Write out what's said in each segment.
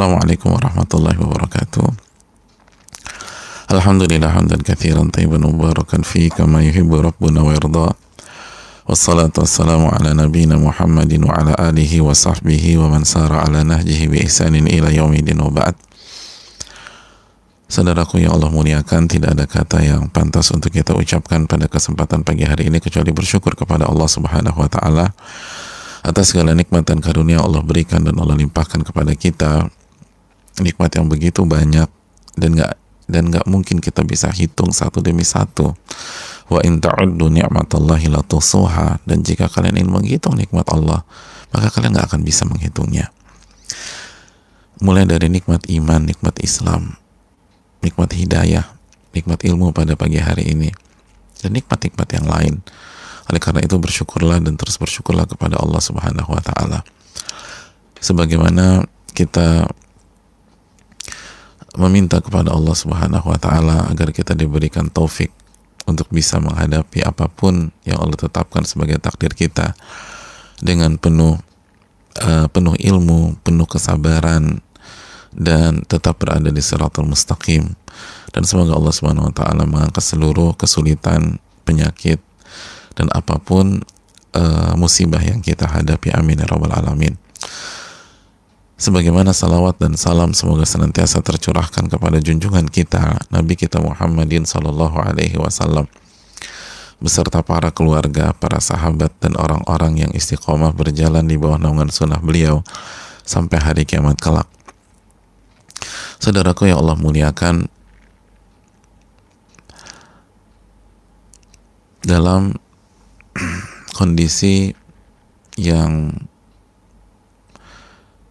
Assalamualaikum warahmatullahi wabarakatuh. Alhamdulillah hamdan katsiran tayyiban mubarakan fi kama yuhibbu rabbuna wa yarda. Wassalatu wassalamu ala nabiyyina Muhammadin wa ala alihi wa sahbihi wa man sara ala nahjihi bi ihsanin ila yaumidin wa ba'd. Saudaraku yang Allah muliakan, tidak ada kata yang pantas untuk kita ucapkan pada kesempatan pagi hari ini kecuali bersyukur kepada Allah Subhanahu wa taala atas segala nikmat dan karunia Allah berikan dan Allah limpahkan kepada kita nikmat yang begitu banyak dan nggak dan nggak mungkin kita bisa hitung satu demi satu. Wa in ta'uddu ni'matallahi la dan jika kalian ingin menghitung nikmat Allah maka kalian nggak akan bisa menghitungnya. Mulai dari nikmat iman nikmat Islam nikmat hidayah nikmat ilmu pada pagi hari ini dan nikmat-nikmat yang lain. Oleh karena itu bersyukurlah dan terus bersyukurlah kepada Allah Subhanahu wa taala. Sebagaimana kita meminta kepada Allah Subhanahu wa taala agar kita diberikan taufik untuk bisa menghadapi apa pun yang Allah tetapkan sebagai takdir kita dengan penuh uh, penuh ilmu, penuh kesabaran dan tetap berada di siratul mustaqim. Dan semoga Allah Subhanahu wa taala mengangkat seluruh kesulitan, penyakit dan apa pun uh, musibah yang kita hadapi. Amin ya rabbal alamin sebagaimana salawat dan salam semoga senantiasa tercurahkan kepada junjungan kita Nabi kita Muhammadin Sallallahu Alaihi Wasallam beserta para keluarga, para sahabat dan orang-orang yang istiqomah berjalan di bawah naungan sunnah beliau sampai hari kiamat kelak. Saudaraku yang Allah muliakan dalam kondisi yang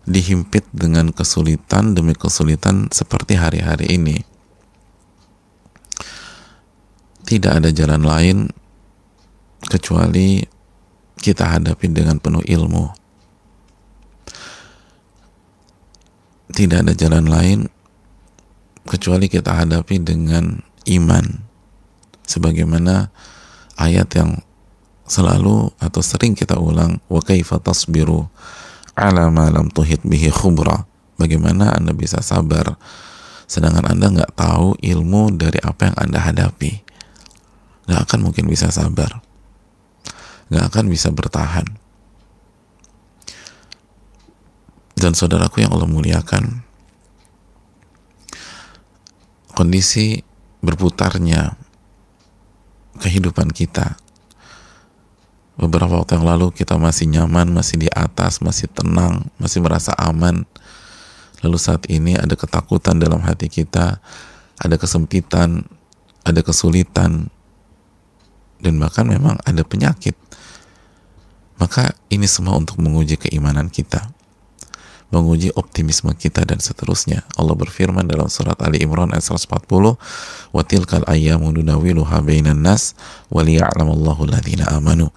dihimpit dengan kesulitan demi kesulitan seperti hari-hari ini. Tidak ada jalan lain kecuali kita hadapi dengan penuh ilmu. Tidak ada jalan lain kecuali kita hadapi dengan iman. Sebagaimana ayat yang selalu atau sering kita ulang wa kaifa tasbiru ala ma lam tuhit bihi khubra. Bagaimana anda bisa sabar? Sedangkan anda nggak tahu ilmu dari apa yang anda hadapi. Nggak akan mungkin bisa sabar. Nggak akan bisa bertahan. Dan saudaraku yang Allah muliakan kondisi berputarnya kehidupan kita beberapa waktu yang lalu kita masih nyaman, masih di atas, masih tenang, masih merasa aman. Lalu saat ini ada ketakutan dalam hati kita, ada kesempitan, ada kesulitan, dan bahkan memang ada penyakit. Maka ini semua untuk menguji keimanan kita, menguji optimisme kita dan seterusnya. Allah berfirman dalam surat Ali Imran ayat 140, "Wa tilkal ayyamu nudawiluha bainan nas wa liya'lamallahu amanu."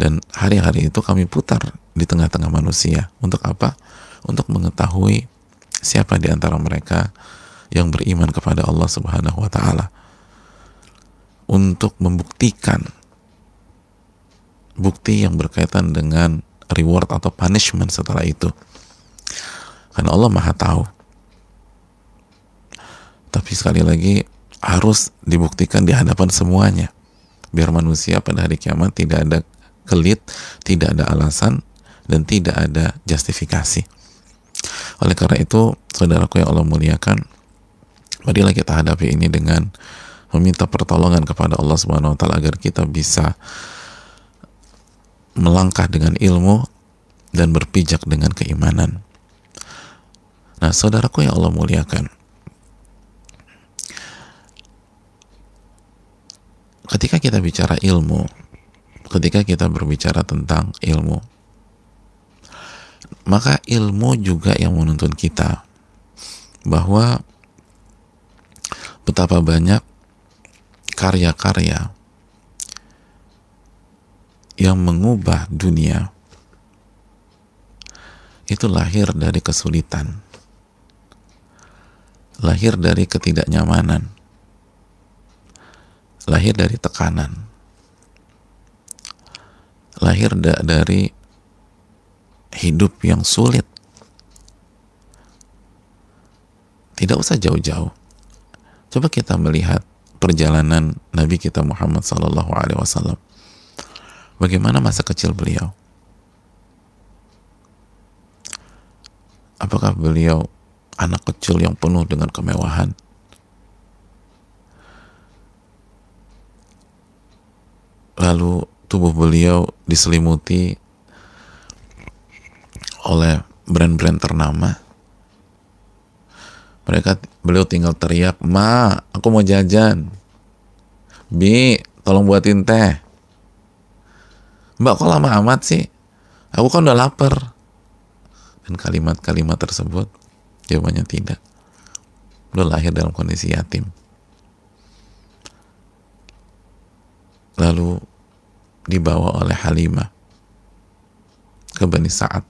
dan hari-hari itu kami putar di tengah-tengah manusia untuk apa? Untuk mengetahui siapa di antara mereka yang beriman kepada Allah Subhanahu wa taala. Untuk membuktikan bukti yang berkaitan dengan reward atau punishment setelah itu. Karena Allah Maha tahu. Tapi sekali lagi harus dibuktikan di hadapan semuanya. Biar manusia pada hari kiamat tidak ada kelit, tidak ada alasan, dan tidak ada justifikasi. Oleh karena itu, saudaraku yang Allah muliakan, marilah kita hadapi ini dengan meminta pertolongan kepada Allah Subhanahu wa taala agar kita bisa melangkah dengan ilmu dan berpijak dengan keimanan. Nah, saudaraku yang Allah muliakan, ketika kita bicara ilmu, ketika kita berbicara tentang ilmu. Maka ilmu juga yang menuntun kita bahwa betapa banyak karya-karya yang mengubah dunia itu lahir dari kesulitan, lahir dari ketidaknyamanan, lahir dari tekanan lahir da dari hidup yang sulit tidak usah jauh-jauh. Coba kita melihat perjalanan Nabi kita Muhammad Sallallahu Alaihi Wasallam. Bagaimana masa kecil beliau? Apakah beliau anak kecil yang penuh dengan kemewahan? Lalu tubuh beliau diselimuti oleh brand-brand ternama. Mereka beliau tinggal teriak, "Ma, aku mau jajan." "Bi, tolong buatin teh." "Mbak, kok lama amat sih?" "Aku kan udah lapar." Dan kalimat-kalimat tersebut jawabannya tidak. Beliau lahir dalam kondisi yatim. Lalu dibawa oleh Halimah ke Bani Sa'ad.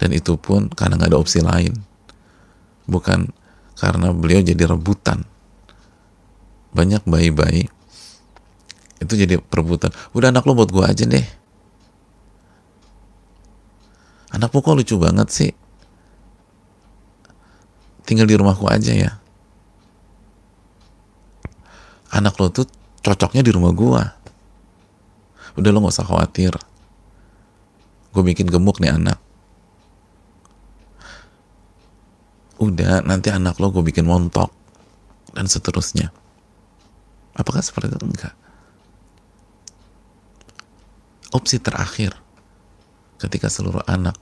Dan itu pun karena nggak ada opsi lain. Bukan karena beliau jadi rebutan. Banyak bayi-bayi itu jadi perebutan. Udah anak lo buat gue aja deh anakmu kok lucu banget sih tinggal di rumahku aja ya. Anak lo tuh cocoknya di rumah gua. Udah lo gak usah khawatir. Gue bikin gemuk nih anak. Udah nanti anak lo gue bikin montok dan seterusnya. Apakah seperti itu? Enggak. Opsi terakhir ketika seluruh anak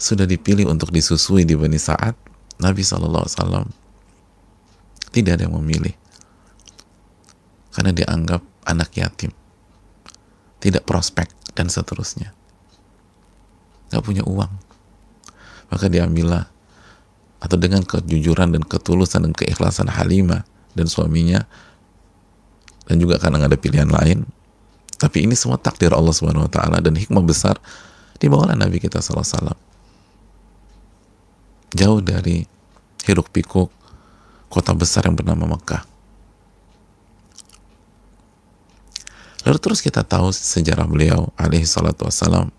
sudah dipilih untuk disusui di Bani Sa'ad, Nabi SAW tidak ada yang memilih. Karena dianggap anak yatim. Tidak prospek dan seterusnya. Gak punya uang. Maka diambillah atau dengan kejujuran dan ketulusan dan keikhlasan Halimah dan suaminya dan juga karena ada pilihan lain tapi ini semua takdir Allah Subhanahu wa taala dan hikmah besar dibawalah Nabi kita sallallahu alaihi wasallam jauh dari hiruk pikuk kota besar yang bernama Mekah. Lalu terus kita tahu sejarah beliau alaihi salatu wassalam.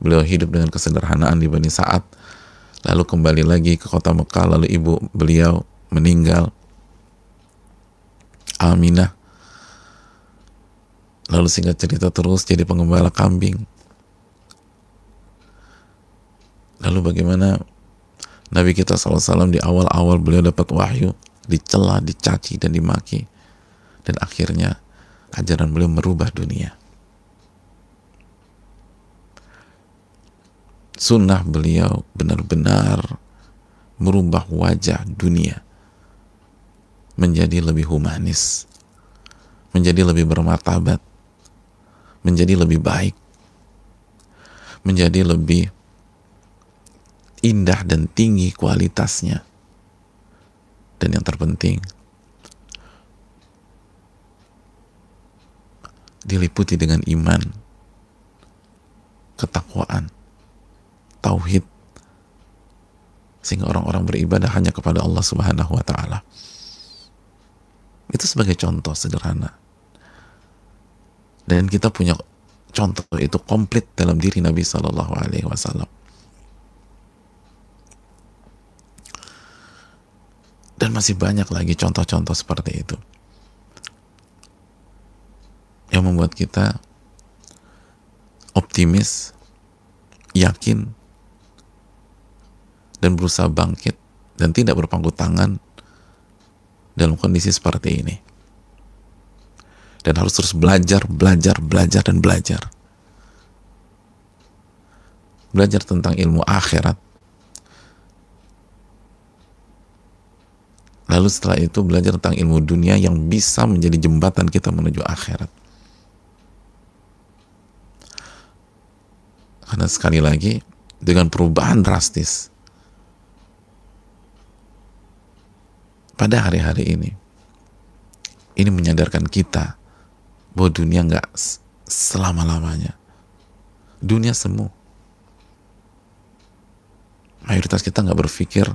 Beliau hidup dengan kesederhanaan di Bani Sa'ad. Lalu kembali lagi ke kota Mekah. Lalu ibu beliau meninggal. Aminah Lalu singkat cerita terus jadi pengembala kambing. Lalu bagaimana Nabi kita SAW di awal-awal beliau dapat wahyu, dicela, dicaci, dan dimaki. Dan akhirnya ajaran beliau merubah dunia. Sunnah beliau benar-benar merubah wajah dunia menjadi lebih humanis, menjadi lebih bermartabat, menjadi lebih baik, menjadi lebih indah dan tinggi kualitasnya. Dan yang terpenting, diliputi dengan iman, ketakwaan, tauhid, sehingga orang-orang beribadah hanya kepada Allah Subhanahu wa taala. Itu sebagai contoh sederhana dan kita punya contoh itu komplit dalam diri Nabi Shallallahu Alaihi Wasallam dan masih banyak lagi contoh-contoh seperti itu yang membuat kita optimis, yakin, dan berusaha bangkit dan tidak berpangku tangan dalam kondisi seperti ini dan harus terus belajar, belajar, belajar dan belajar. Belajar tentang ilmu akhirat. Lalu setelah itu belajar tentang ilmu dunia yang bisa menjadi jembatan kita menuju akhirat. Karena sekali lagi dengan perubahan drastis pada hari-hari ini ini menyadarkan kita bahwa dunia nggak selama-lamanya. Dunia semu. Mayoritas kita nggak berpikir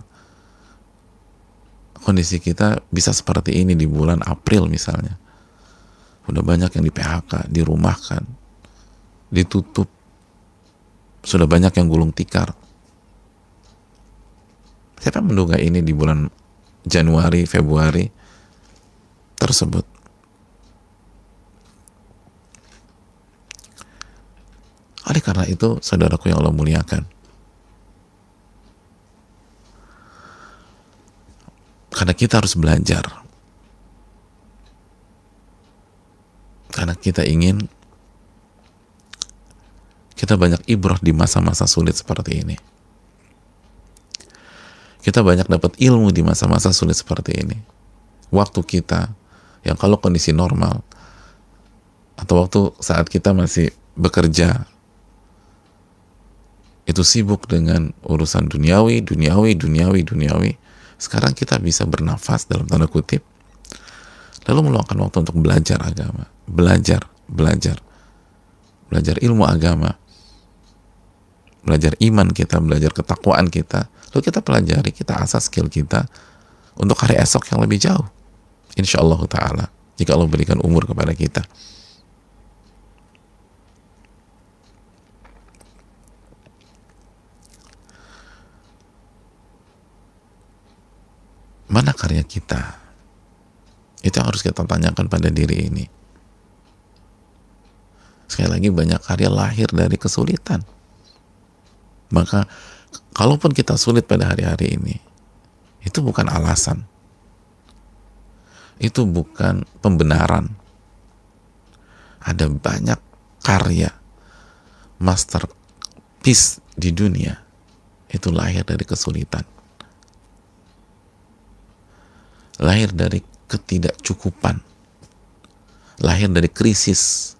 kondisi kita bisa seperti ini di bulan April misalnya. Udah banyak yang di PHK, dirumahkan, ditutup. Sudah banyak yang gulung tikar. Siapa menduga ini di bulan Januari, Februari tersebut? Oleh karena itu, saudaraku yang Allah muliakan, karena kita harus belajar, karena kita ingin kita banyak ibrah di masa-masa sulit seperti ini. Kita banyak dapat ilmu di masa-masa sulit seperti ini. Waktu kita, yang kalau kondisi normal, atau waktu saat kita masih bekerja, itu sibuk dengan urusan duniawi, duniawi, duniawi, duniawi. Sekarang kita bisa bernafas dalam tanda kutip, lalu meluangkan waktu untuk belajar agama, belajar, belajar, belajar ilmu agama, belajar iman kita, belajar ketakwaan kita, lalu kita pelajari, kita asas skill kita untuk hari esok yang lebih jauh. Insya Allah Ta'ala, jika Allah berikan umur kepada kita. Mana karya kita? Itu harus kita tanyakan pada diri ini. Sekali lagi banyak karya lahir dari kesulitan. Maka kalaupun kita sulit pada hari-hari ini, itu bukan alasan. Itu bukan pembenaran. Ada banyak karya masterpiece di dunia itu lahir dari kesulitan lahir dari ketidakcukupan, lahir dari krisis.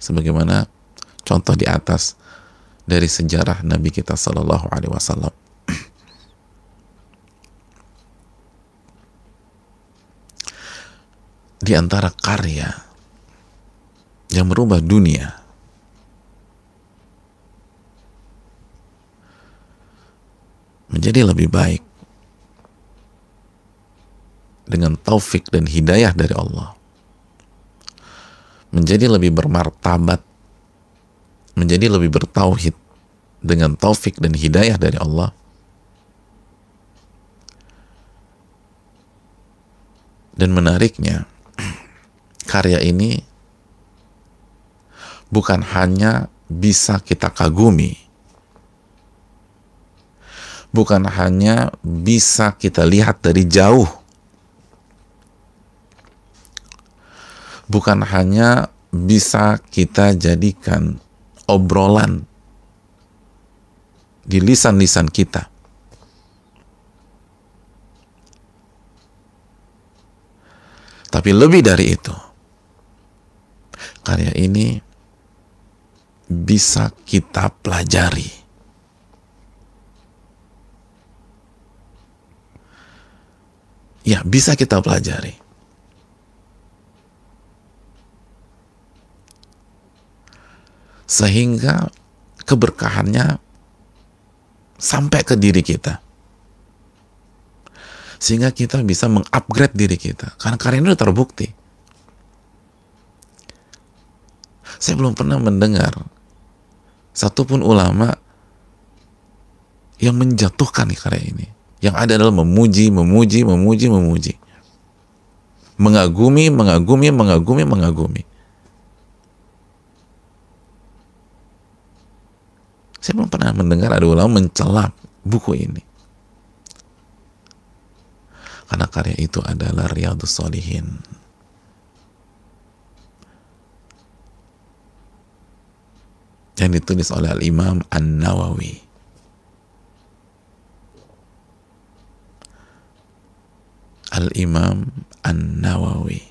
Sebagaimana contoh di atas dari sejarah Nabi kita Shallallahu Alaihi Wasallam. Di antara karya yang merubah dunia menjadi lebih baik dengan taufik dan hidayah dari Allah. Menjadi lebih bermartabat menjadi lebih bertauhid dengan taufik dan hidayah dari Allah. Dan menariknya karya ini bukan hanya bisa kita kagumi bukan hanya bisa kita lihat dari jauh bukan hanya bisa kita jadikan obrolan di lisan-lisan kita. Tapi lebih dari itu, karya ini bisa kita pelajari. Ya, bisa kita pelajari. Sehingga keberkahannya sampai ke diri kita. Sehingga kita bisa mengupgrade diri kita. Karena karya ini terbukti. Saya belum pernah mendengar satupun ulama yang menjatuhkan karya ini. Yang ada adalah memuji, memuji, memuji, memuji. Mengagumi, mengagumi, mengagumi, mengagumi Saya belum pernah mendengar ada ulama mencela buku ini. Karena karya itu adalah Riyadus Solihin. Yang ditulis oleh Al-Imam An-Nawawi. Al-Imam An-Nawawi.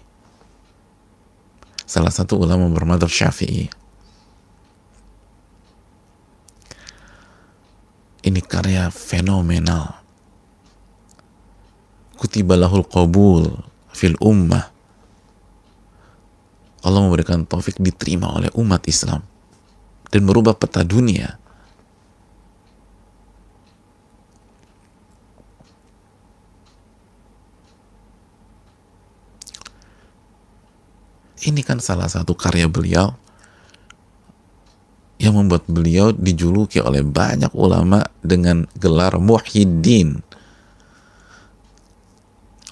Salah satu ulama bermadhab syafi'i Ini karya fenomenal. Kutibalahul qabul fil ummah. Allah memberikan taufik diterima oleh umat Islam dan merubah peta dunia. Ini kan salah satu karya beliau yang membuat beliau dijuluki oleh banyak ulama dengan gelar muhyiddin.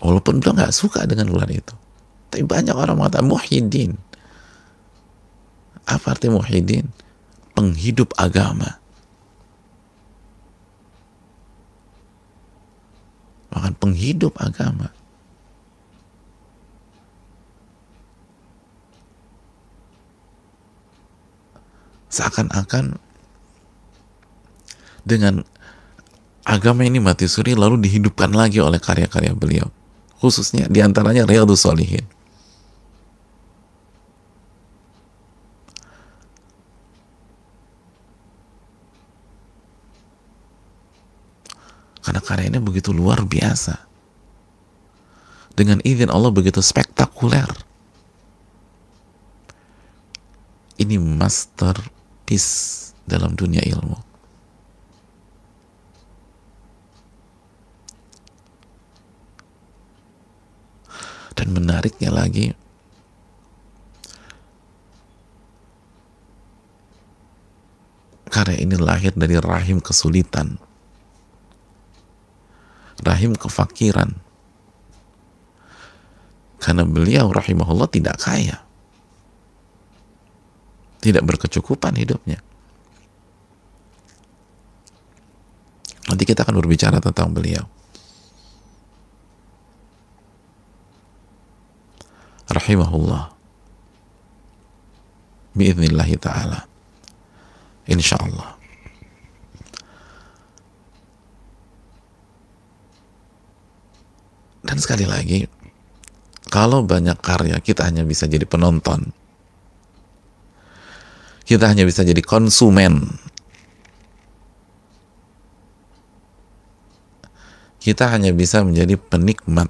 Walaupun beliau nggak suka dengan gelar itu. Tapi banyak orang mengatakan muhyiddin. Apa arti muhyiddin? Penghidup agama. Bahkan penghidup agama seakan-akan dengan agama ini mati suri lalu dihidupkan lagi oleh karya-karya beliau. Khususnya di antaranya Riyadus Solihin karena karyanya begitu luar biasa. Dengan izin Allah begitu spektakuler. Ini masterpiece dalam dunia ilmu. Dan menariknya lagi karya ini lahir dari rahim kesulitan rahim kefakiran. Karena beliau rahimahullah tidak kaya tidak berkecukupan hidupnya. Nanti kita akan berbicara tentang beliau. Rahimahullah. Biiznillahi ta'ala. Insyaallah. Dan sekali lagi kalau banyak karya kita hanya bisa jadi penonton kita hanya bisa jadi konsumen. Kita hanya bisa menjadi penikmat.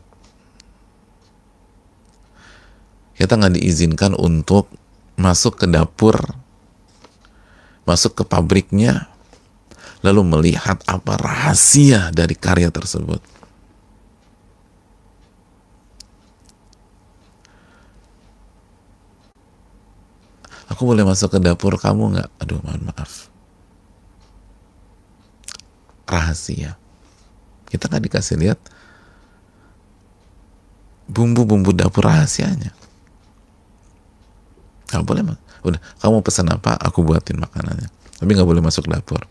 Kita nggak diizinkan untuk masuk ke dapur masuk ke pabriknya lalu melihat apa rahasia dari karya tersebut aku boleh masuk ke dapur kamu nggak? Aduh mohon maaf. Rahasia. Kita nggak dikasih lihat bumbu-bumbu dapur rahasianya. Nggak boleh mas. Udah kamu pesan apa aku buatin makanannya. Tapi nggak boleh masuk dapur.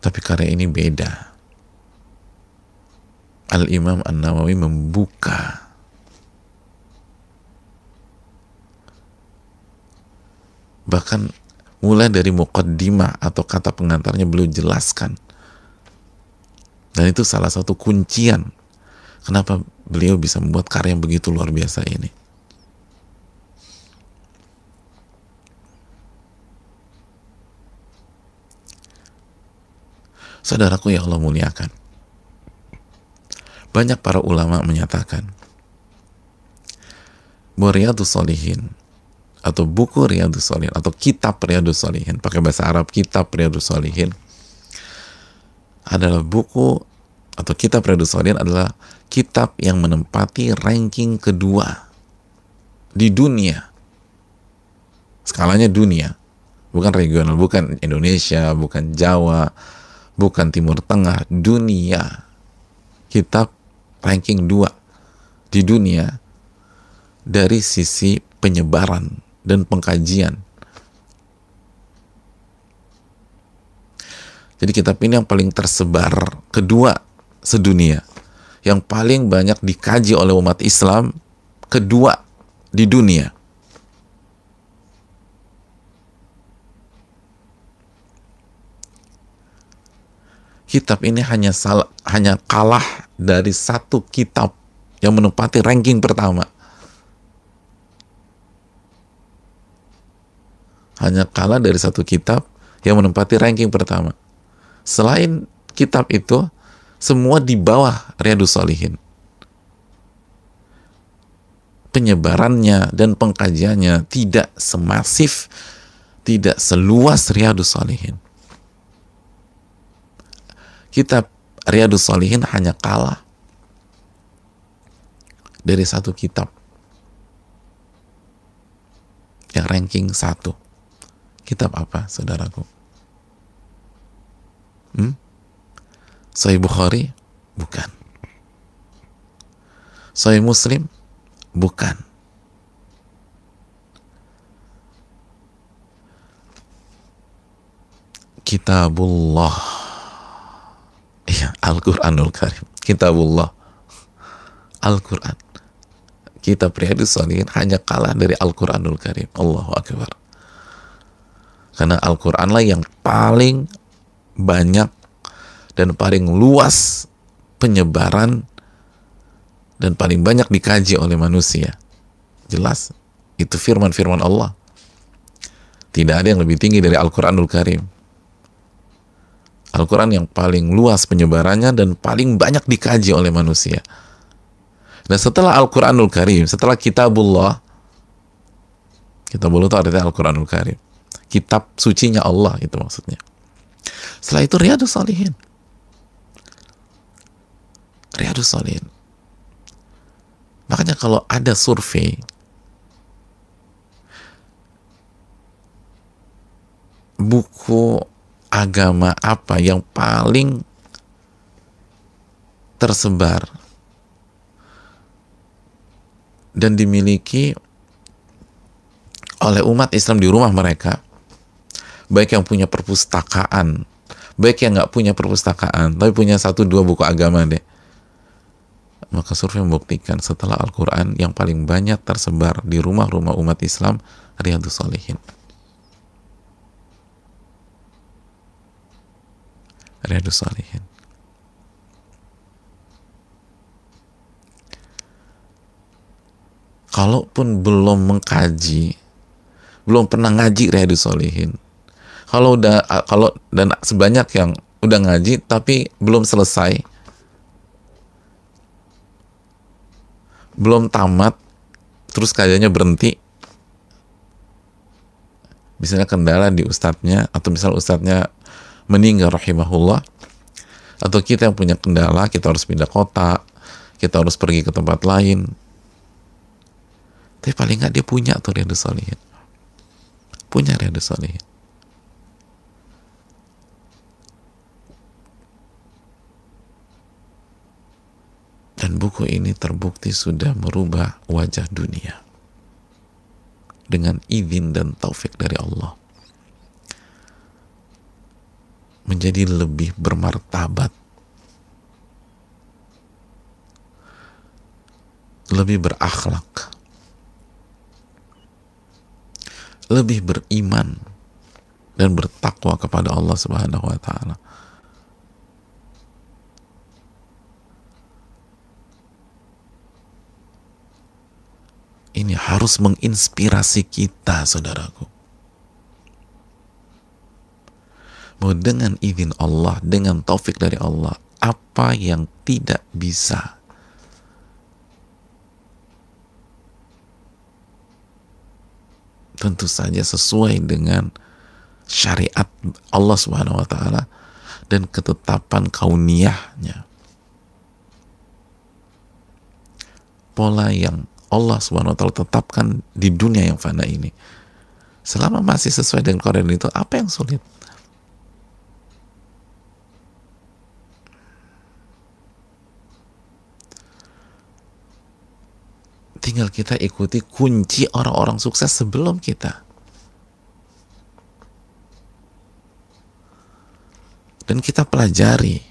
Tapi karya ini beda. Al Imam An Nawawi membuka bahkan mulai dari muqaddimah atau kata pengantarnya beliau jelaskan. Dan itu salah satu kuncian kenapa beliau bisa membuat karya yang begitu luar biasa ini. Saudaraku yang Allah muliakan banyak para ulama menyatakan bahwa Solihin atau buku Riyadus Solihin atau kitab Riyadus Solihin pakai bahasa Arab kitab Riyadus Solihin adalah buku atau kitab Riyadus Solihin adalah kitab yang menempati ranking kedua di dunia. Skalanya dunia. Bukan regional bukan Indonesia bukan Jawa bukan Timur Tengah dunia. Kitab ranking dua di dunia dari sisi penyebaran dan pengkajian. Jadi kitab ini yang paling tersebar kedua sedunia, yang paling banyak dikaji oleh umat Islam kedua di dunia. Kitab ini hanya salah, hanya kalah dari satu kitab yang menempati ranking pertama hanya kalah dari satu kitab yang menempati ranking pertama. Selain kitab itu, semua di bawah Riyadus Solihin. Penyebarannya dan pengkajiannya tidak semasif, tidak seluas Riyadus Solihin. Kitab Riyadus Solihin hanya kalah dari satu kitab ranking satu. Kitab apa, saudaraku? Hmm? Sahih Bukhari? Bukan. Sahih Muslim? Bukan. Kitabullah. Iya, Al-Quranul Karim. Kitabullah. Al-Quran. Kita Riyadus Salihin hanya kalah dari Al-Quranul Karim. Allahu Akbar. Karena Al-Quran lah yang paling banyak dan paling luas penyebaran dan paling banyak dikaji oleh manusia. Jelas, itu firman-firman Allah. Tidak ada yang lebih tinggi dari Al-Quranul Karim. Al-Quran yang paling luas penyebarannya dan paling banyak dikaji oleh manusia. Dan setelah Al-Quranul Karim, setelah Kitabullah, Kitabullah itu artinya Al-Quranul Karim. Kitab sucinya Allah itu maksudnya. Setelah itu Riyadus Salihin. Riyadus Salihin. Makanya kalau ada survei buku agama apa yang paling tersebar dan dimiliki oleh umat Islam di rumah mereka. Baik yang punya perpustakaan baik yang nggak punya perpustakaan tapi punya satu dua buku agama deh. Maka survei membuktikan setelah Al-Quran yang paling banyak tersebar di rumah-rumah umat Islam Riyadus Salihin Riyadus Salihin. Kalaupun belum mengkaji, belum pernah ngaji Riyadus Salihin. Kalau udah kalau dan sebanyak yang udah ngaji tapi belum selesai, belum tamat, terus kayaknya berhenti, misalnya kendala di ustadznya atau misal ustadznya meninggal rahimahullah atau kita yang punya kendala kita harus pindah kota kita harus pergi ke tempat lain. Tapi paling nggak dia punya tuh Riyadus Salihin punya Riyadus Salihin dan buku ini terbukti sudah merubah wajah dunia dengan izin dan taufik dari Allah. Menjadi lebih bermartabat, lebih berakhlak, lebih beriman dan bertakwa kepada Allah Subhanahu wa taala. Ini harus menginspirasi kita, saudaraku. bahwa dengan izin Allah, dengan taufik dari Allah, apa yang tidak bisa tentu saja sesuai dengan syariat Allah Subhanahu wa taala dan ketetapan kauniyahnya. Pola yang Allah Subhanahu wa taala tetapkan di dunia yang fana ini. Selama masih sesuai dengan Quran itu, apa yang sulit? Tinggal kita ikuti kunci orang-orang sukses sebelum kita. Dan kita pelajari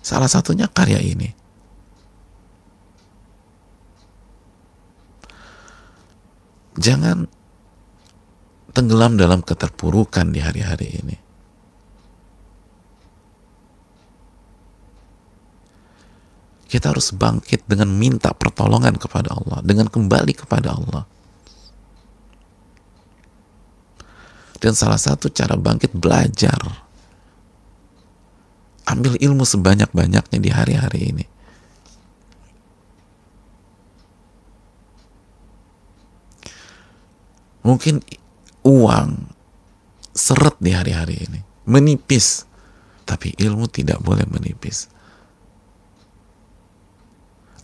salah satunya karya ini. Jangan tenggelam dalam keterpurukan di hari-hari ini. Kita harus bangkit dengan minta pertolongan kepada Allah, dengan kembali kepada Allah. Dan salah satu cara bangkit belajar. Ambil ilmu sebanyak-banyaknya di hari-hari ini. Mungkin uang seret di hari-hari ini, menipis, tapi ilmu tidak boleh menipis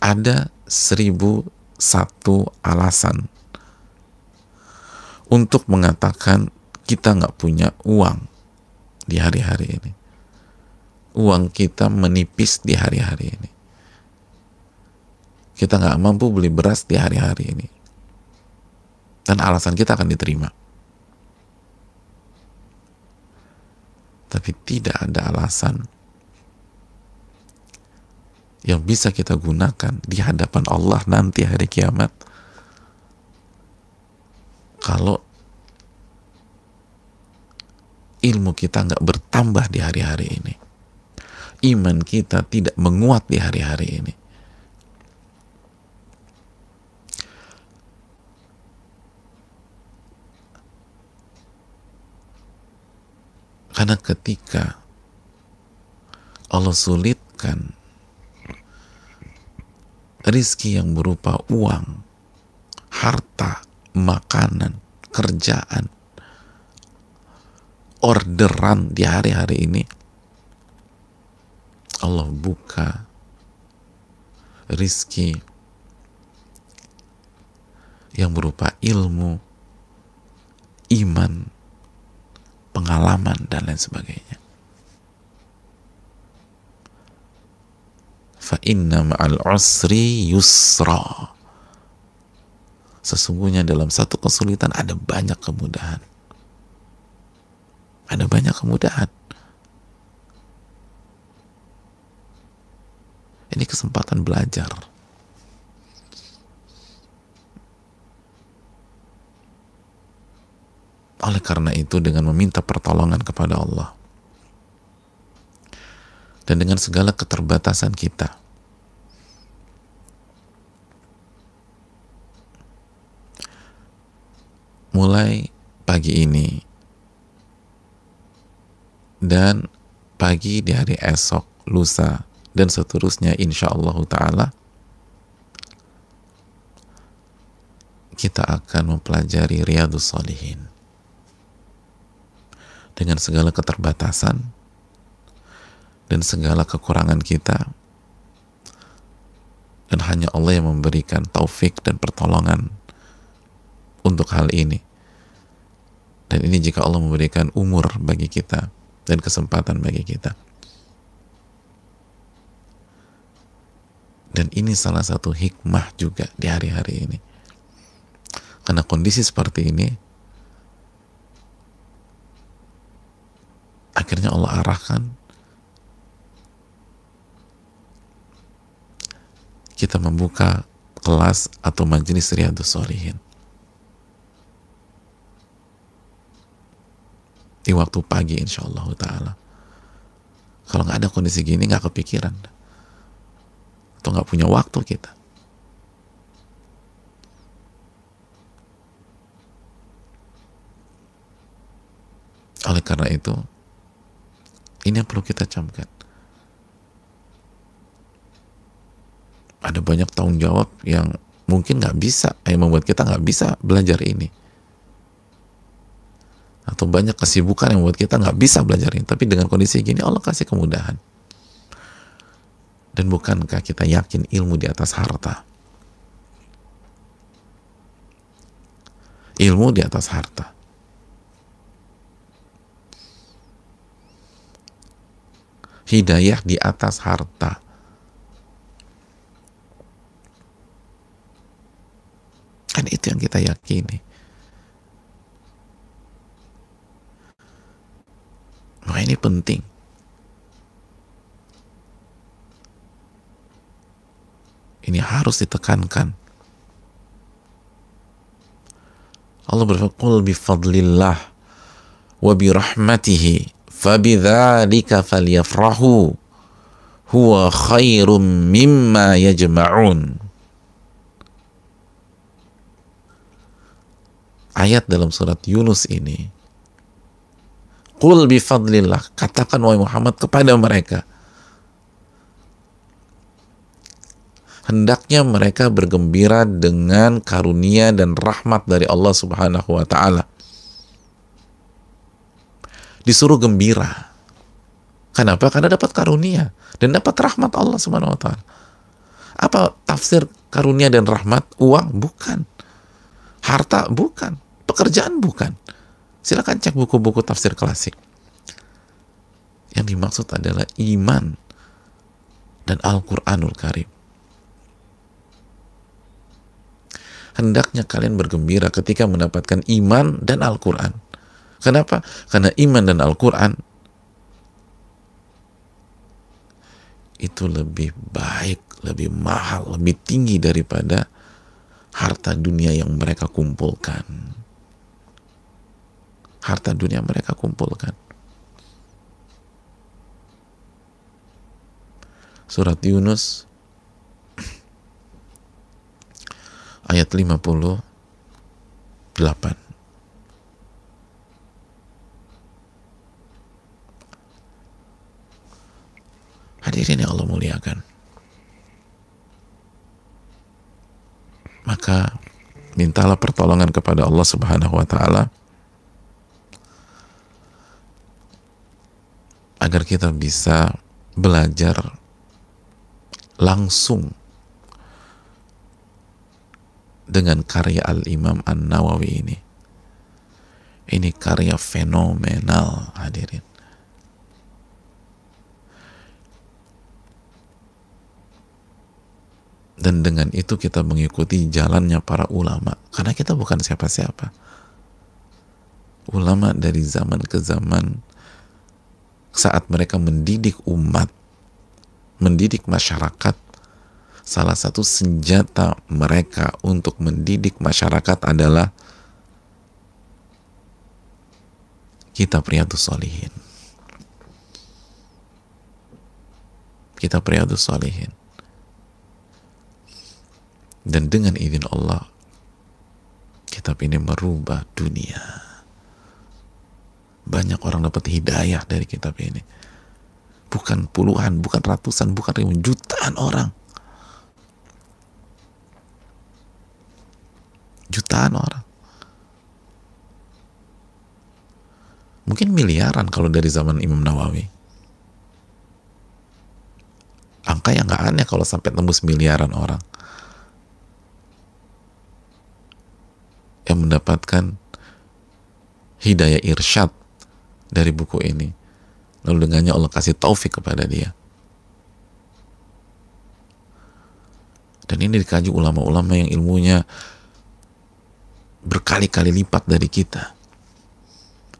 ada seribu satu alasan untuk mengatakan kita nggak punya uang di hari-hari ini. Uang kita menipis di hari-hari ini. Kita nggak mampu beli beras di hari-hari ini. Dan alasan kita akan diterima. Tapi tidak ada alasan yang bisa kita gunakan di hadapan Allah nanti hari kiamat. Kalau ilmu kita nggak bertambah di hari-hari ini iman kita tidak menguat di hari-hari ini. Karena ketika Allah sulitkan rizki yang berupa uang, harta, makanan, kerjaan, orderan di hari-hari ini Allah buka rizki yang berupa ilmu, iman, pengalaman, dan lain sebagainya. Fa inna ma'al usri yusra. Sesungguhnya dalam satu kesulitan ada banyak kemudahan. Ada banyak kemudahan. Ini kesempatan belajar. Oleh karena itu dengan meminta pertolongan kepada Allah dan dengan segala keterbatasan kita. Mulai pagi ini dan pagi di hari esok, lusa, dan seterusnya insya Allah ta'ala kita akan mempelajari Riyadus Salihin dengan segala keterbatasan dan segala kekurangan kita dan hanya Allah yang memberikan taufik dan pertolongan untuk hal ini dan ini jika Allah memberikan umur bagi kita dan kesempatan bagi kita. Dan ini salah satu hikmah juga di hari-hari ini. Karena kondisi seperti ini, akhirnya Allah arahkan kita membuka kelas atau majelis Riyadus Solihin. di waktu pagi insya Allah taala. Kalau nggak ada kondisi gini nggak kepikiran. Atau nggak punya waktu kita. Oleh karena itu ini yang perlu kita camkan ada banyak tanggung jawab yang mungkin nggak bisa yang membuat kita nggak bisa belajar ini. Atau banyak kesibukan yang membuat kita nggak bisa belajar ini. Tapi dengan kondisi gini Allah kasih kemudahan. Dan bukankah kita yakin ilmu di atas harta? Ilmu di atas harta. Hidayah di atas harta kan itu yang kita yakini Wah ini penting. Ini harus ditekankan. Allah berfirman, "Qul bi fadlillah wa bi rahmatihi fabidzalika falyafrahu huwa khairum mimma yajma'un." Ayat dalam surat Yunus ini Qul bifadlillah. Katakan wahai Muhammad kepada mereka. Hendaknya mereka bergembira dengan karunia dan rahmat dari Allah Subhanahu wa taala. Disuruh gembira. Kenapa? Karena dapat karunia dan dapat rahmat Allah Subhanahu wa taala. Apa tafsir karunia dan rahmat? Uang? Bukan. Harta? Bukan. Pekerjaan bukan. Silakan cek buku-buku tafsir klasik. Yang dimaksud adalah iman dan Al-Quranul Karim. Hendaknya kalian bergembira ketika mendapatkan iman dan Al-Quran. Kenapa? Karena iman dan Al-Quran itu lebih baik, lebih mahal, lebih tinggi daripada harta dunia yang mereka kumpulkan. Harta dunia mereka kumpulkan. Surat Yunus ayat 58 Hadirin yang Allah muliakan. Maka mintalah pertolongan kepada Allah Subhanahu wa taala agar kita bisa belajar langsung dengan karya Al-Imam An-Nawawi ini. Ini karya fenomenal hadirin. dan dengan itu kita mengikuti jalannya para ulama karena kita bukan siapa-siapa ulama dari zaman ke zaman saat mereka mendidik umat mendidik masyarakat salah satu senjata mereka untuk mendidik masyarakat adalah kitab Riyadus Solihin kitab Riyadus Solihin dan dengan izin Allah, kitab ini merubah dunia. Banyak orang dapat hidayah dari kitab ini. Bukan puluhan, bukan ratusan, bukan ribuan, jutaan orang. Jutaan orang. Mungkin miliaran kalau dari zaman Imam Nawawi. Angka yang gak aneh kalau sampai tembus miliaran orang. yang mendapatkan hidayah irsyad dari buku ini. Lalu dengannya Allah kasih taufik kepada dia. Dan ini dikaji ulama-ulama yang ilmunya berkali-kali lipat dari kita.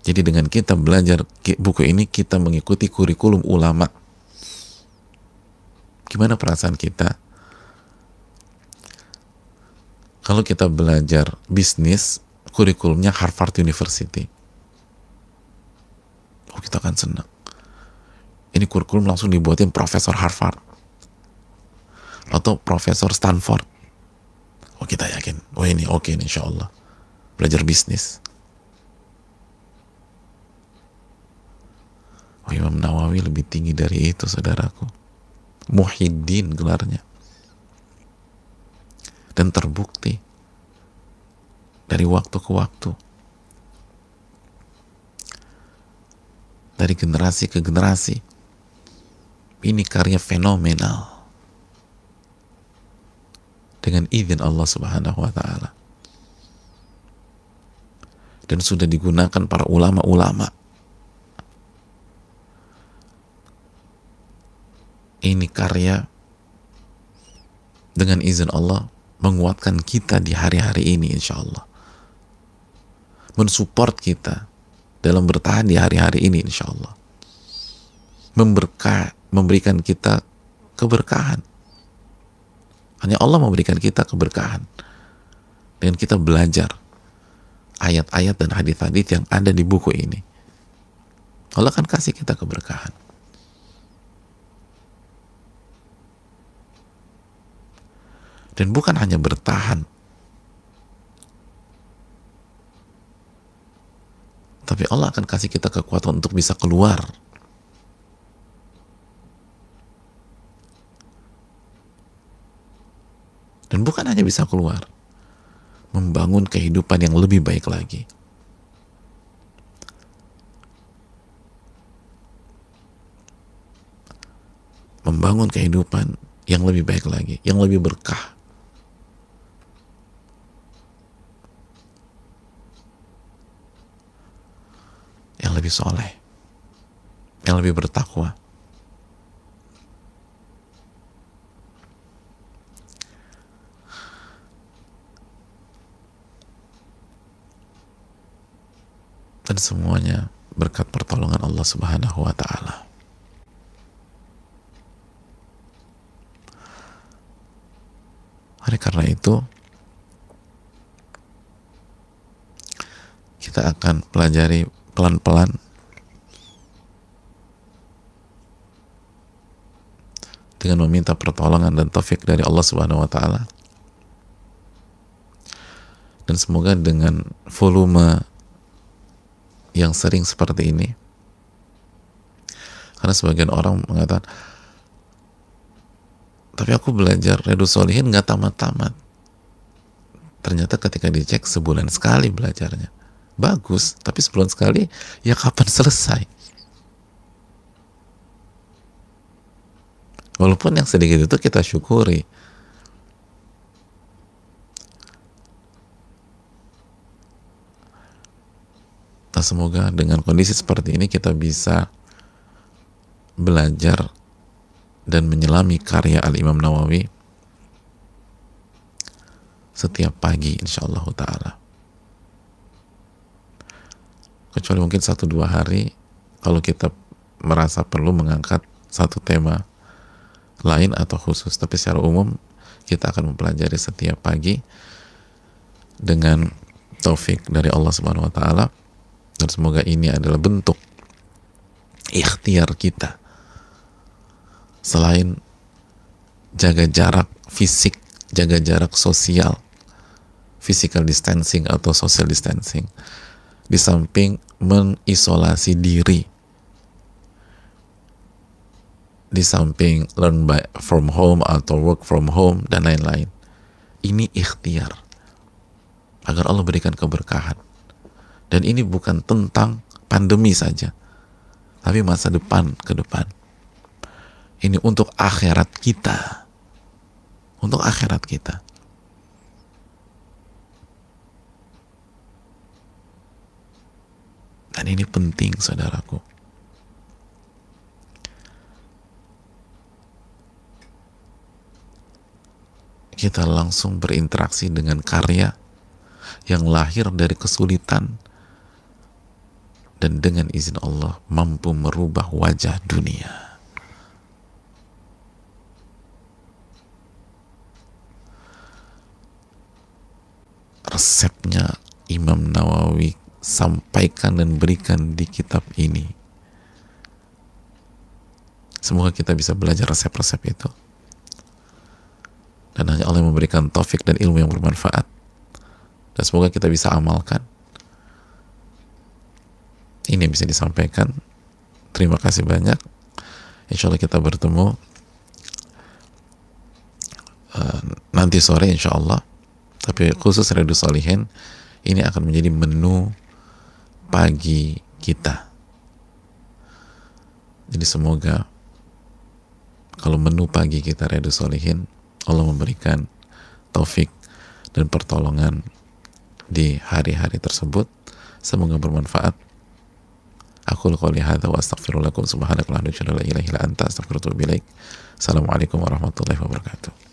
Jadi dengan kita belajar buku ini, kita mengikuti kurikulum ulama. Gimana perasaan kita? kalau kita belajar bisnis kurikulumnya Harvard University kita akan senang. Ini kurikulum langsung dibuatin profesor Harvard. Atau profesor Stanford. Oh kita yakin. Oh ini oke okay, insya Allah belajar bisnis. Oh Imam Nawawi lebih tinggi dari itu saudaraku. Muhyiddin gelarnya. Dan terbukti dari waktu ke waktu dari generasi ke generasi. Ini karya fenomenal. Dengan izin Allah Subhanahu wa taala. Dan sudah digunakan para ulama-ulama. Ini karya dengan izin Allah menguatkan kita di hari-hari ini insya Allah. Mensupport kita dalam bertahan di hari-hari ini insya Allah memberikan kita keberkahan. Hanya Allah memberikan kita keberkahan. Dengan kita belajar ayat-ayat dan hadis-hadis yang ada di buku ini. Allah akan kasih kita keberkahan. Dan bukan hanya bertahan tapi Allah akan kasih kita kekuatan untuk bisa keluar dan bukan hanya bisa keluar membangun kehidupan yang lebih baik lagi membangun kehidupan yang lebih baik lagi, yang lebih berkah. Soleh, yang lebih bertakwa. Dan semuanya berkat pertolongan Allah Subhanahu wa taala. Oleh karena itu, kita akan pelajari pelan-pelan. Dengan meminta pertolongan dan taufik dari Allah Subhanahu wa taala. Dan semoga dengan volume yang sering seperti ini karena sebagian orang mengatakan tapi aku belajar redu solihin nggak tamat-tamat. Ternyata ketika dicek sebulan sekali belajarnya bagus tapi sebulan sekali ya kapan selesai? Walaupun yang sedikit itu kita syukuri. Nah semoga dengan kondisi seperti ini kita bisa belajar dan menyelami karya Al-Imam Nawawi setiap pagi insya Allah ta'ala kecuali mungkin satu dua hari kalau kita merasa perlu mengangkat satu tema lain atau khusus. Tapi secara umum kita akan mempelajari setiap pagi dengan taufik dari Allah Subhanahu wa taala. Dan semoga ini adalah bentuk ikhtiar kita. Selain jaga jarak fisik, jaga jarak sosial, physical distancing atau social distancing, di samping mengisolasi diri, di samping learn by from home atau work from home dan lain-lain. Ini ikhtiar agar Allah berikan keberkahan. Dan ini bukan tentang pandemi saja, tapi masa depan ke depan ini untuk akhirat kita untuk akhirat kita dan ini penting saudaraku kita langsung berinteraksi dengan karya yang lahir dari kesulitan dan dengan izin Allah mampu merubah wajah dunia. resepnya Imam Nawawi sampaikan dan berikan di kitab ini. Semoga kita bisa belajar resep-resep itu. Dan hanya Allah yang memberikan taufik dan ilmu yang bermanfaat. Dan semoga kita bisa amalkan. Ini yang bisa disampaikan. Terima kasih banyak. Insya Allah kita bertemu uh, nanti sore insya Allah tapi khusus Redu Solihin ini akan menjadi menu pagi kita. Jadi semoga kalau menu pagi kita Redu Solihin Allah memberikan taufik dan pertolongan di hari-hari tersebut. Semoga bermanfaat. Aku qouli hadza wa astaghfirullakum subhanaka la ilaha illa anta astaghfiruka wa atubu Assalamualaikum warahmatullahi wabarakatuh.